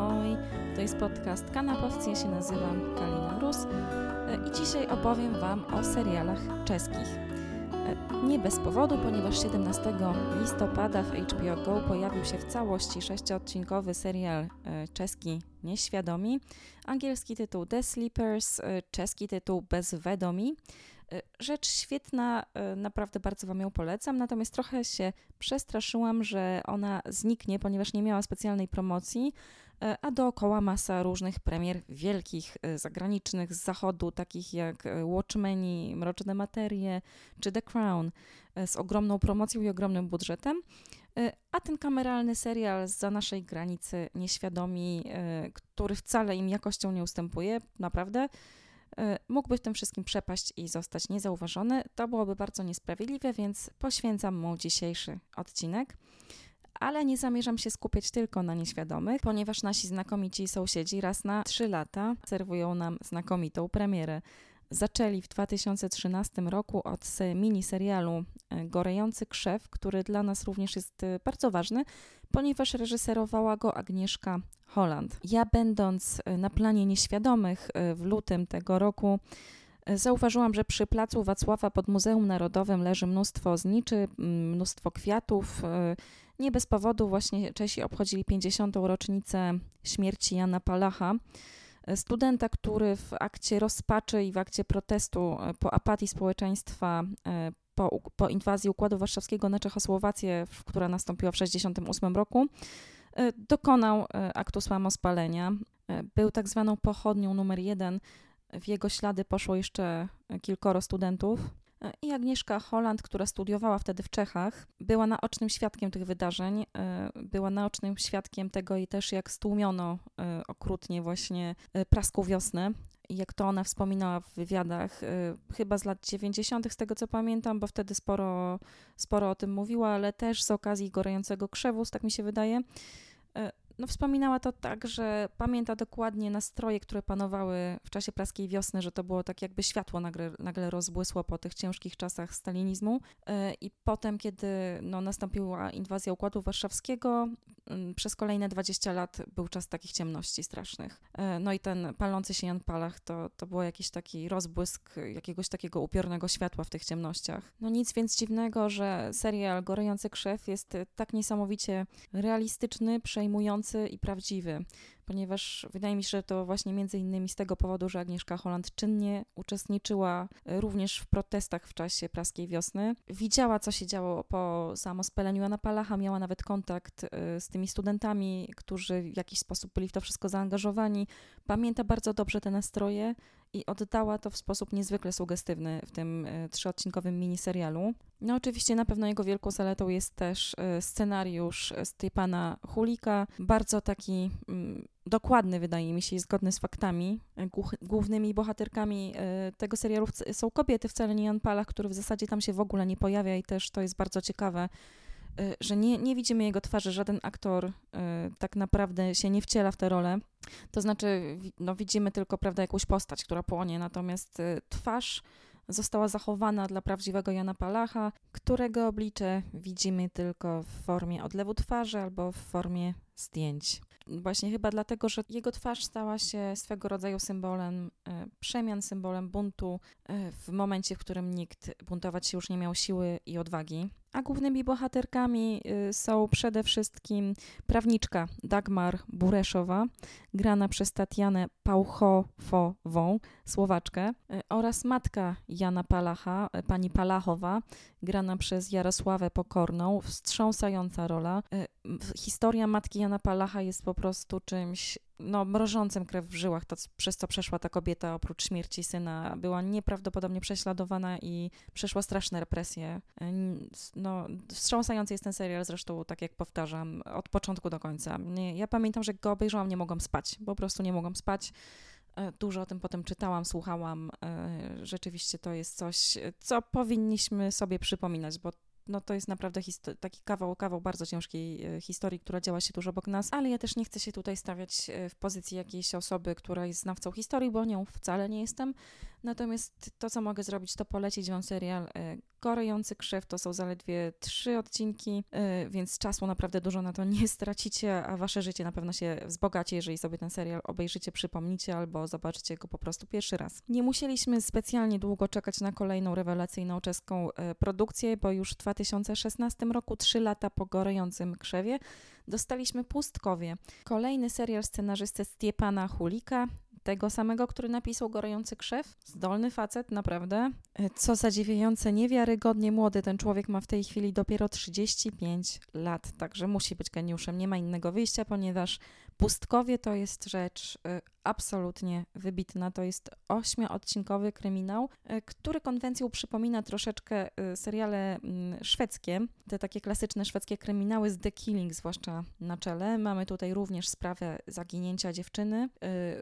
ahoj! To jest podcast Kanapowcy, ja się nazywam Kalina Rus e, i dzisiaj opowiem Wam o serialach czeskich. E, nie bez powodu, ponieważ 17 listopada w HBO Go pojawił się w całości sześciodcinkowy serial e, czeski Nieświadomi, angielski tytuł The Sleepers, czeski tytuł Bezwedomi. Rzecz świetna, naprawdę bardzo Wam ją polecam, natomiast trochę się przestraszyłam, że ona zniknie, ponieważ nie miała specjalnej promocji, a dookoła masa różnych premier wielkich, zagranicznych z zachodu, takich jak Watchmeni, Mroczne Materie czy The Crown, z ogromną promocją i ogromnym budżetem. A ten kameralny serial za naszej granicy, nieświadomi, który wcale im jakością nie ustępuje, naprawdę, mógłby w tym wszystkim przepaść i zostać niezauważony. To byłoby bardzo niesprawiedliwe, więc poświęcam mu dzisiejszy odcinek ale nie zamierzam się skupiać tylko na nieświadomych, ponieważ nasi znakomici sąsiedzi raz na trzy lata serwują nam znakomitą premierę. Zaczęli w 2013 roku od miniserialu e, Gorejący Krzew, który dla nas również jest e, bardzo ważny, ponieważ reżyserowała go Agnieszka Holland. Ja będąc e, na planie nieświadomych w lutym tego roku, Zauważyłam, że przy placu Wacława pod Muzeum Narodowym leży mnóstwo zniczy, mnóstwo kwiatów, nie bez powodu właśnie Czesi obchodzili 50. rocznicę śmierci Jana Palacha, studenta, który w akcie rozpaczy i w akcie protestu e, po apatii społeczeństwa e, po, po inwazji Układu Warszawskiego na Czechosłowację, która nastąpiła w 1968 roku, e, dokonał aktu samospalenia. Był tak zwaną pochodnią numer jeden. W jego ślady poszło jeszcze kilkoro studentów. I Agnieszka Holland, która studiowała wtedy w Czechach, była naocznym świadkiem tych wydarzeń, e, była naocznym świadkiem tego i też jak stłumiono e, okrutnie właśnie e, praską wiosnę. Jak to ona wspominała w wywiadach, chyba z lat 90., z tego co pamiętam, bo wtedy sporo, sporo o tym mówiła, ale też z okazji gorącego krzewu, tak mi się wydaje no, wspominała to tak, że pamięta dokładnie nastroje, które panowały w czasie praskiej wiosny, że to było tak jakby światło nagle, nagle rozbłysło po tych ciężkich czasach stalinizmu. E, I potem, kiedy no, nastąpiła inwazja Układu Warszawskiego, przez kolejne 20 lat był czas takich ciemności strasznych. E, no i ten palący się Jan Palach to, to był jakiś taki rozbłysk jakiegoś takiego upiornego światła w tych ciemnościach. No nic więc dziwnego, że serial Gorejący Krzew jest tak niesamowicie realistyczny, przejmujący, i prawdziwy ponieważ wydaje mi się, że to właśnie między innymi z tego powodu, że Agnieszka Holland czynnie uczestniczyła e, również w protestach w czasie praskiej wiosny. Widziała, co się działo po samospaleniu Jana Palacha, miała nawet kontakt e, z tymi studentami, którzy w jakiś sposób byli w to wszystko zaangażowani. Pamięta bardzo dobrze te nastroje i oddała to w sposób niezwykle sugestywny w tym e, trzyodcinkowym miniserialu. No oczywiście na pewno jego wielką zaletą jest też scenariusz Stepana Hulika, bardzo taki mm, dokładny, wydaje mi się, i zgodny z faktami. Głównymi bohaterkami e, tego serialu są kobiety, wcale nie Jan Palach, który w zasadzie tam się w ogóle nie pojawia i też to jest bardzo ciekawe, e, że nie, nie widzimy jego twarzy, żaden aktor e, tak naprawdę się nie wciela w tę rolę. To znaczy, no, widzimy tylko prawda, jakąś postać, która płonie, natomiast twarz została zachowana dla prawdziwego Jana Palacha, którego oblicze widzimy tylko w formie odlewu twarzy albo w formie zdjęć. Właśnie chyba dlatego, że jego twarz stała się swego rodzaju symbolem e, przemian, symbolem buntu e, w momencie, w którym nikt buntować się już nie miał siły i odwagi. A głównymi bohaterkami y, są przede wszystkim prawniczka Dagmar Bureszowa, grana przez Tatianę Pauchową, Słowaczkę, y, oraz matka Jana Palacha, y, pani Palachowa, grana przez Jarosławę Pokorną, wstrząsająca rola. Historia matki Jana Palacha jest po prostu czymś no, mrożącym krew w żyłach, to przez co przeszła ta kobieta oprócz śmierci syna. Była nieprawdopodobnie prześladowana i przeszła straszne represje. No, wstrząsający jest ten serial, zresztą tak jak powtarzam, od początku do końca. Ja pamiętam, że go obejrzałam, nie mogłam spać, po prostu nie mogłam spać. E, dużo o tym potem czytałam, słuchałam. E, rzeczywiście to jest coś, co powinniśmy sobie przypominać, bo no to jest naprawdę taki kawał, kawał bardzo ciężkiej e, historii, która działa się tuż obok nas, ale ja też nie chcę się tutaj stawiać e, w pozycji jakiejś osoby, która jest znawcą historii, bo nią wcale nie jestem. Natomiast to, co mogę zrobić, to polecić Wam serial Korejący Krzew. To są zaledwie trzy odcinki, więc czasu naprawdę dużo na to nie stracicie, a Wasze życie na pewno się wzbogaci, jeżeli sobie ten serial obejrzycie, przypomnicie albo zobaczycie go po prostu pierwszy raz. Nie musieliśmy specjalnie długo czekać na kolejną rewelacyjną czeską produkcję, bo już w 2016 roku, trzy lata po Gorejącym Krzewie, dostaliśmy Pustkowie. Kolejny serial scenarzysty Stiepana Hulika, tego samego, który napisał Gorejący Krzew. Zdolny facet, naprawdę. E, co zadziwiające, niewiarygodnie młody ten człowiek ma w tej chwili dopiero 35 lat, także musi być geniuszem. Nie ma innego wyjścia, ponieważ Pustkowie to jest rzecz y, absolutnie wybitna. To jest ośmioodcinkowy kryminał, y, który konwencją przypomina troszeczkę y, seriale mm, szwedzkie, te takie klasyczne szwedzkie kryminały z The Killing zwłaszcza na czele. Mamy tutaj również sprawę zaginięcia dziewczyny,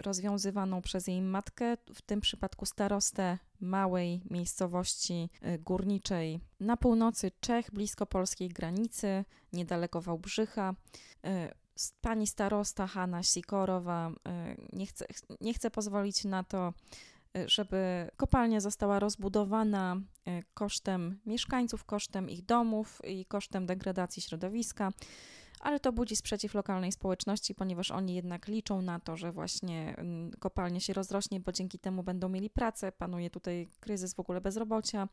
rozwiązywaną przez jej matkę, w tym przypadku starostę małej miejscowości górniczej na północy Czech, blisko polskiej granicy, niedaleko Wałbrzycha pani starosta Hanna Sikorowa e, nie chce, nie chce pozwolić na to, e, żeby kopalnia została rozbudowana e, kosztem mieszkańców, kosztem ich domów i kosztem degradacji środowiska. Ale to budzi sprzeciw lokalnej społeczności, ponieważ oni jednak liczą na to, że właśnie mm, kopalnia się rozrośnie, bo dzięki temu będą mieli pracę. Panuje tutaj kryzys w ogóle bezrobocia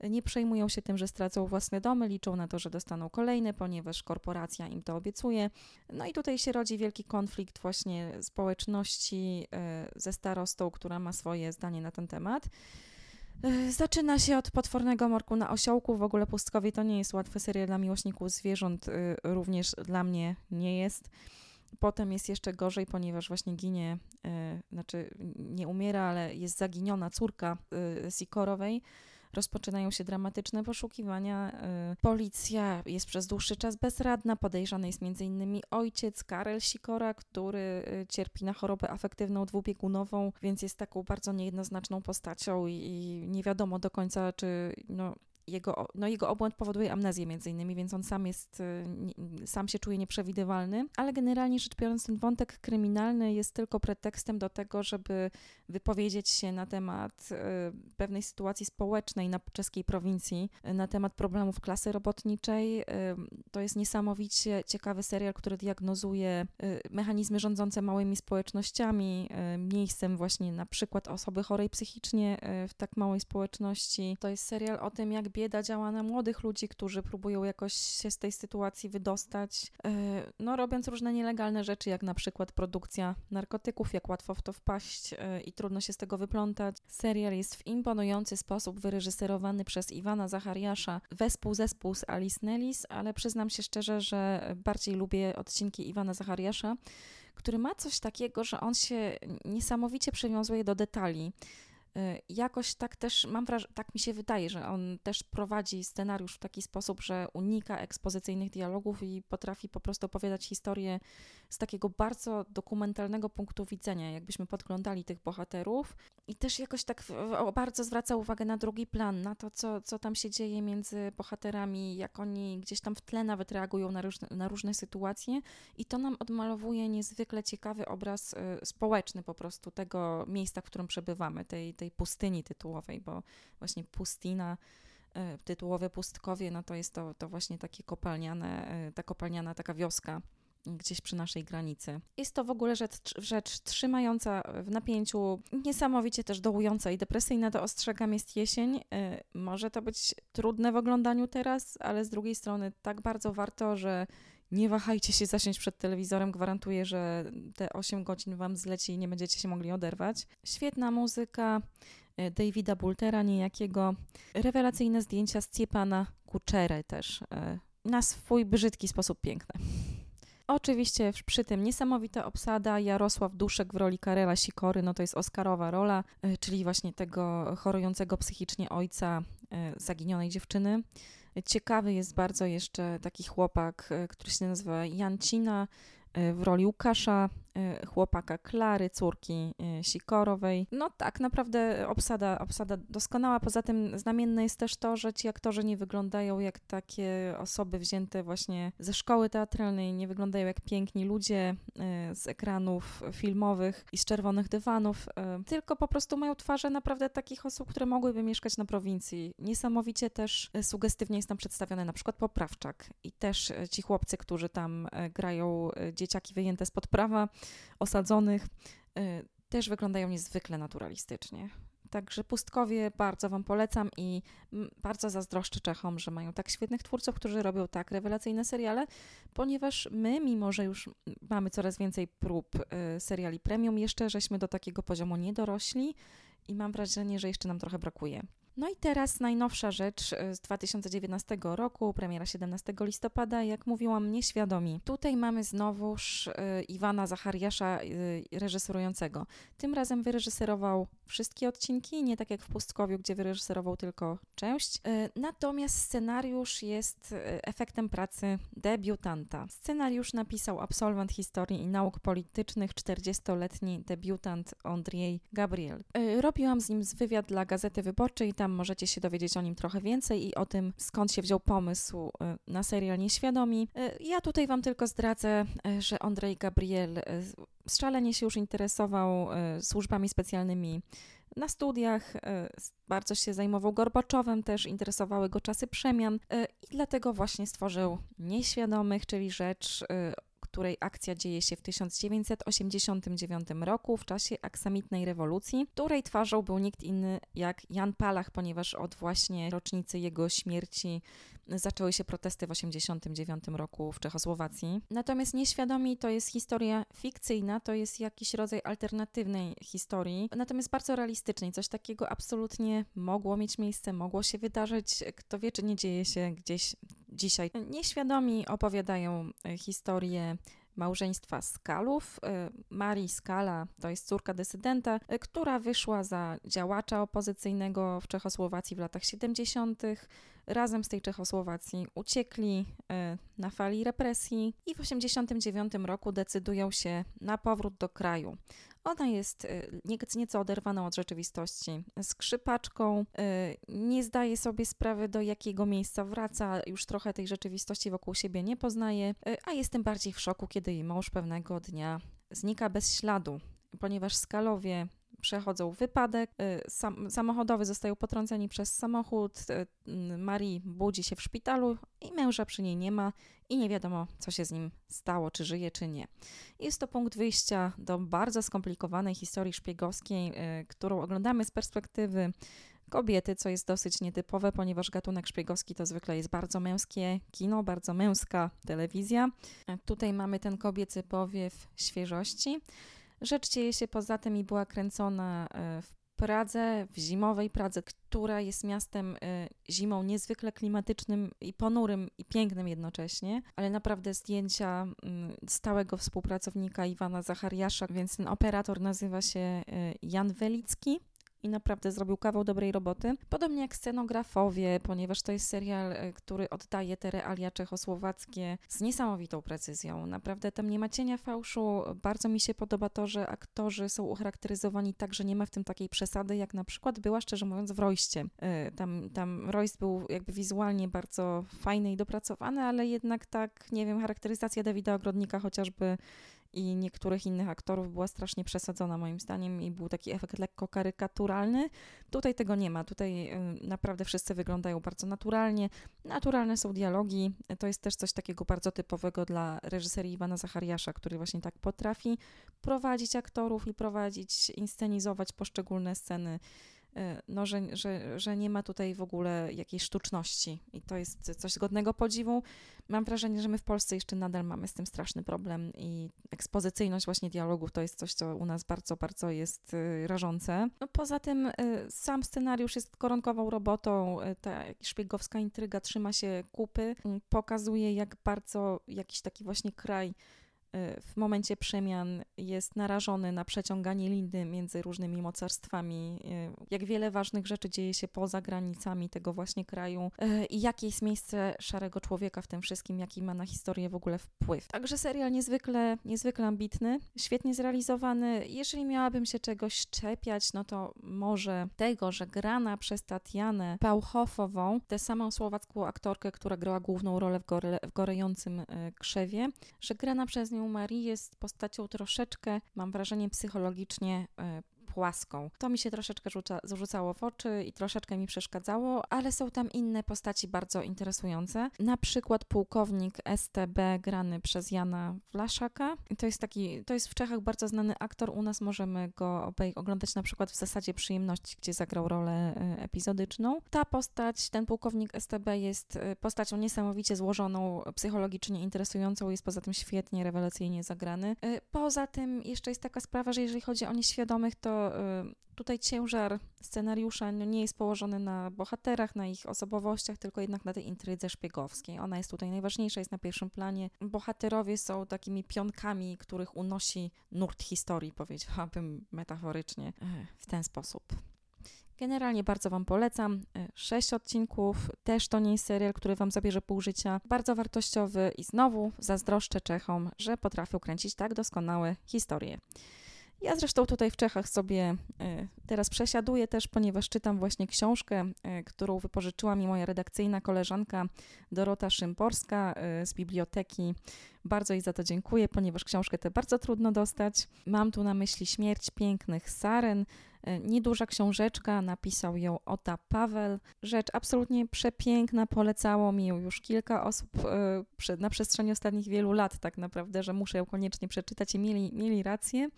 nie przejmują się tym, że stracą własne domy, liczą na to, że dostaną kolejne, ponieważ korporacja im to obiecuje. No i tutaj się rodzi wielki konflikt właśnie społeczności e, ze starostą, która ma swoje zdanie na ten temat. E, zaczyna się od potwornego morku na osiołku. W ogóle Pustkowie to nie jest łatwy serial dla miłośników zwierząt, e, również dla mnie nie jest. Potem jest jeszcze gorzej, ponieważ właśnie ginie, znaczy nie umiera, ale jest zaginiona córka Sikorowej rozpoczynają się dramatyczne poszukiwania. Y, policja jest przez dłuższy czas bezradna. Podejrzany jest m.in. ojciec Karel Sikora, który y, cierpi na chorobę afektywną dwubiegunową, więc jest taką bardzo niejednoznaczną postacią i, nie wiadomo do końca, czy no, jego, no jego obłęd powoduje amnezję między innymi, więc on sam jest, y, sam się czuje nieprzewidywalny, ale generalnie rzecz biorąc ten wątek kryminalny jest tylko pretekstem do tego, żeby wypowiedzieć się na temat y, pewnej sytuacji społecznej na czeskiej prowincji, y, na temat problemów klasy robotniczej. To jest niesamowicie ciekawy serial, który diagnozuje mechanizmy rządzące małymi społecznościami, miejscem właśnie na przykład osoby chorej psychicznie w tak małej społeczności. To jest serial o tym, jak bieda działa na młodych ludzi, którzy próbują jakoś się z tej sytuacji wydostać, e, no robiąc różne nielegalne rzeczy, jak na przykład produkcja narkotyków, jak łatwo w to wpaść e, i trudno się z tego wyplątać. Serial jest w imponujący sposób wyreżyserowany przez Iwana Zachariasza, wespół zespół z Alice Nellis, ale przyznam się szczerze, że bardziej lubię odcinki Iwana Zachariasza, który ma coś takiego, że on się niesamowicie przywiązuje do detali. Y, jakoś tak też mam wrażenie, tak mi się wydaje, że on też prowadzi scenariusz w taki sposób, że unika ekspozycyjnych dialogów i potrafi po prostu opowiadać historię z takiego bardzo dokumentalnego punktu widzenia, jakbyśmy podglądali tych bohaterów. I też jakoś tak bardzo zwraca uwagę na drugi plan, na to, co, co tam się dzieje między bohaterami, jak oni gdzieś tam w tle nawet reagują na różne, na różne sytuacje. I to nam odmalowuje niezwykle ciekawy obraz y, społeczny po prostu tego miejsca, w którym przebywamy, tej, tej pustyni tytułowej, bo właśnie pustina y, tytułowe pustkowie, no to jest to, to właśnie takie kopalniane, y, ta kopalniana taka wioska gdzieś przy naszej granicy. Jest to w ogóle rzecz, rzecz trzymająca w napięciu, niesamowicie też dołująca i depresyjna. To ostrzegam, jest jesień. Y, może to być trudne w oglądaniu teraz, ale z drugiej strony tak bardzo warto, że nie wahajcie się zasiąść przed telewizorem. Gwarantuję, że te 8 godzin wam zleci i nie będziecie się mogli oderwać. Świetna muzyka. Y, Davida Bultera niejakiego, rewelacyjne zdjęcia z Ciepana Kuczery też, y, na swój brzydki sposób piękne. Oczywiście przy tym niesamowita obsada, Jarosław Duszek w roli Karela Sikory, no to jest Oscarowa rola, e, czyli właśnie tego chorującego psychicznie ojca e, zaginionej dziewczyny. Ciekawy jest bardzo jeszcze taki chłopak, e, który się nazywa Jancina w roli Łukasza, chłopaka Klary, córki Sikorowej. No tak, naprawdę obsada, obsada doskonała. Poza tym znamienne jest też to, że ci aktorzy nie wyglądają jak takie osoby wzięte właśnie ze szkoły teatralnej, nie wyglądają jak piękni ludzie z ekranów filmowych i z czerwonych dywanów, tylko po prostu mają twarze naprawdę takich osób, które mogłyby mieszkać na prowincji. Niesamowicie też sugestywnie jest tam przedstawiony na przykład Poprawczak i też ci chłopcy, którzy tam grają dzieciaki wyjęte spod prawa, osadzonych, też wyglądają niezwykle naturalistycznie. Także Pustkowie bardzo Wam polecam i bardzo zazdroszczę Czechom, że mają tak świetnych twórców, którzy robią tak rewelacyjne seriale, ponieważ my, mimo że już mamy coraz więcej prób y, seriali premium, jeszcze żeśmy do takiego poziomu nie dorośli i mam wrażenie, że jeszcze nam trochę brakuje. No i teraz najnowsza rzecz e, z 2019 roku, premiera 17 listopada, jak mówiłam, nieświadomi. Tutaj mamy znowuż e, Iwana Zachariasza, e, reżyserującego. Tym razem wyreżyserował wszystkie odcinki, nie tak jak w Pustkowiu, gdzie wyreżyserował tylko część. Natomiast scenariusz jest efektem pracy debiutanta. Scenariusz napisał absolwent historii i nauk politycznych, 40-letni debiutant Andrzej Gabriel. Robiłam z nim wywiad dla Gazety Wyborczej, tam możecie się dowiedzieć o nim trochę więcej i o tym, skąd się wziął pomysł y, na serial Nieświadomi. Y, ja tutaj Wam tylko zdradzę, y, że Andrzej Gabriel szalenie się już interesował służbami specjalnymi na studiach, bardzo się zajmował Gorbaczowem, też interesowały go czasy przemian i dlatego właśnie stworzył Nieświadomych, czyli rzecz której akcja dzieje się w 1989 roku w czasie aksamitnej rewolucji, której twarzą był nikt inny jak Jan Palach, ponieważ od właśnie rocznicy jego śmierci zaczęły się protesty w 1989 roku w Czechosłowacji. Natomiast nieświadomi to jest historia fikcyjna, to jest jakiś rodzaj alternatywnej historii, natomiast bardzo realistycznej. Coś takiego absolutnie mogło mieć miejsce, mogło się wydarzyć. Kto wie, czy nie dzieje się gdzieś dzisiaj. Nieświadomi opowiadają e, historię małżeństwa Skalów. E, Marii Skala to jest córka dysydenta, e, która wyszła za działacza opozycyjnego w Czechosłowacji w latach 70. Razem z tej Czechosłowacji uciekli na fali represji i w 89 roku decydują się na powrót do kraju. Ona jest y, nieco oderwana od rzeczywistości, skrzypaczką, y, nie zdaje sobie sprawy, do jakiego miejsca wraca, już trochę tej rzeczywistości wokół siebie nie poznaje, y, a jest tym bardziej w szoku, kiedy jej mąż pewnego dnia znika bez śladu, ponieważ skalowie przechodzą wypadek, sam, samochodowy zostają potrąceni przez samochód, Marii budzi się w szpitalu i męża przy niej nie ma i nie wiadomo, co się z nim stało, czy żyje, czy nie. Jest to punkt wyjścia do bardzo skomplikowanej historii szpiegowskiej, y, którą oglądamy z perspektywy kobiety, co jest dosyć nietypowe, ponieważ gatunek szpiegowski to zwykle jest bardzo męskie kino, bardzo męska telewizja. Tutaj mamy ten kobiecy powiew świeżości. Rzecz dzieje się poza tym i była kręcona y, w Pradze, w zimowej Pradze, która jest miastem y, zimą niezwykle klimatycznym i ponurym i pięknym jednocześnie, ale naprawdę zdjęcia stałego współpracownika Iwana Zachariasza, więc ten operator nazywa się y, Jan Welicki i naprawdę zrobił kawał dobrej roboty. Podobnie jak scenografowie, ponieważ to jest serial, e, który oddaje te realia czechosłowackie z niesamowitą precyzją. Naprawdę tam nie ma cienia fałszu. Bardzo mi się podoba to, że aktorzy są ucharakteryzowani tak, że nie ma w tym takiej przesady, jak na przykład była, szczerze mówiąc, w Royście. E, tam, tam Royst był jakby wizualnie bardzo fajny i dopracowany, ale jednak tak, nie wiem, charakteryzacja Dawida Ogrodnika chociażby i niektórych innych aktorów była strasznie przesadzona moim zdaniem i był taki efekt lekko karykaturalny. Tutaj tego nie ma. Tutaj y, naprawdę wszyscy wyglądają bardzo naturalnie. Naturalne są dialogi. To jest też coś takiego bardzo typowego dla reżyserii Iwana Zachariasza, który właśnie tak potrafi prowadzić aktorów i prowadzić, inscenizować poszczególne sceny no, że, że, że nie ma tutaj w ogóle jakiejś sztuczności i to jest coś godnego podziwu. Mam wrażenie, że my w Polsce jeszcze nadal mamy z tym straszny problem i ekspozycyjność właśnie dialogów to jest coś, co u nas bardzo, bardzo jest y, rażące. No, poza tym y, sam scenariusz jest koronkową robotą, y, ta szpiegowska intryga trzyma się kupy, pokazuje jak bardzo jakiś taki właśnie kraj w momencie przemian jest narażony na przeciąganie liny między różnymi mocarstwami, jak wiele ważnych rzeczy dzieje się poza granicami tego właśnie kraju i jakie jest miejsce szarego człowieka w tym wszystkim, jaki ma na historię w ogóle wpływ. Także serial niezwykle, niezwykle ambitny, świetnie zrealizowany. Jeżeli miałabym się czegoś czepiać, no to może tego, że grana przez Tatianę Pauchofową, tę samą słowacką aktorkę, która grała główną rolę w, gore, w Gorejącym Krzewie, że grana przez nią Marii jest postacią troszeczkę, mam wrażenie, psychologicznie e, płaską. To mi się troszeczkę rzuca, w oczy i troszeczkę mi przeszkadzało, ale są tam inne postaci bardzo interesujące. Na przykład pułkownik STB grany przez Jana Wlaszaka. To jest taki, to jest w Czechach bardzo znany aktor, u nas możemy go oglądać na przykład w zasadzie przyjemności, gdzie zagrał rolę e, epizodyczną. Ta postać, ten pułkownik STB jest e, postacią niesamowicie złożoną, psychologicznie interesującą, jest poza tym świetnie, rewelacyjnie zagrany. E, poza tym jeszcze jest taka sprawa, że jeżeli chodzi o nieświadomych, to Y, tutaj ciężar scenariusza no, nie jest położony na bohaterach, na ich osobowościach, tylko jednak na tej intrydze szpiegowskiej. Ona jest tutaj najważniejsza, jest na pierwszym planie. Bohaterowie są takimi pionkami, których unosi nurt historii, powiedziałabym metaforycznie, e, w ten sposób. Generalnie bardzo Wam polecam. E, sześć odcinków, też to nie jest serial, który Wam zabierze pół życia. Bardzo wartościowy i znowu zazdroszczę Czechom, że potrafią kręcić tak doskonałe historie. Ja zresztą tutaj w Czechach sobie e, teraz przesiaduję też, ponieważ czytam właśnie książkę, e, którą wypożyczyła mi moja redakcyjna koleżanka Dorota Szymborska e, z biblioteki. Bardzo jej za to dziękuję, ponieważ książkę tę bardzo trudno dostać. Mam tu na myśli Śmierć pięknych saren. Nieduża książeczka, napisał ją Ota Paweł. Rzecz absolutnie przepiękna, polecało mi ją już kilka osób na przestrzeni ostatnich wielu lat, tak naprawdę, że muszę ją koniecznie przeczytać i mieli, mieli rację.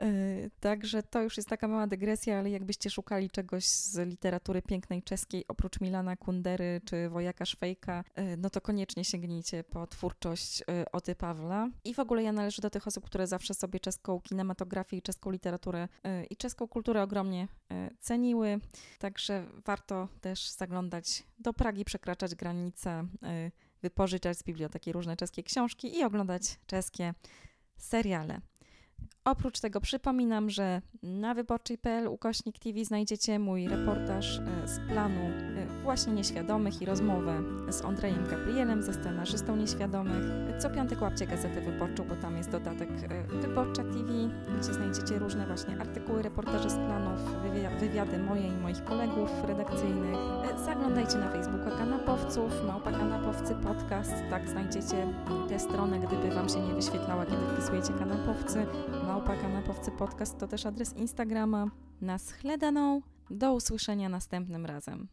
E, także to już jest taka mała dygresja, ale jakbyście szukali czegoś z literatury pięknej czeskiej, oprócz Milana Kundery czy Wojaka Szwejka, e, no to koniecznie sięgnijcie po twórczość e, Oty Pawła. I w ogóle ja należę do tych osób, które zawsze sobie czeską kinematografię i czeską literaturę i czeską kulturę ogromnie ceniły. Także warto też zaglądać do Pragi, przekraczać granice, wypożyczać z biblioteki różne czeskie książki i oglądać czeskie seriale. Oprócz tego przypominam, że na wyborczej.pl ukośnik TV znajdziecie mój reportaż e, z planu e, właśnie nieświadomych i rozmowę z Andrejem Gabrielem, ze scenarzystą nieświadomych. Co piątek łapcie gazetę wyborczą, bo tam jest dodatek e, Wyborcza TV, gdzie znajdziecie różne właśnie artykuły, reportaże z planów, wywiady moje i moich kolegów redakcyjnych. Zaglądajcie na Facebooka Kanapowców, Małpa Kanapowcy Podcast, tak znajdziecie tę stronę, gdyby Wam się nie wyświetlała, kiedy wpisujecie Kanapowcy. Małpa Kanapowcy Podcast to też adres Instagrama. Na schledaną. Do usłyszenia następnym razem.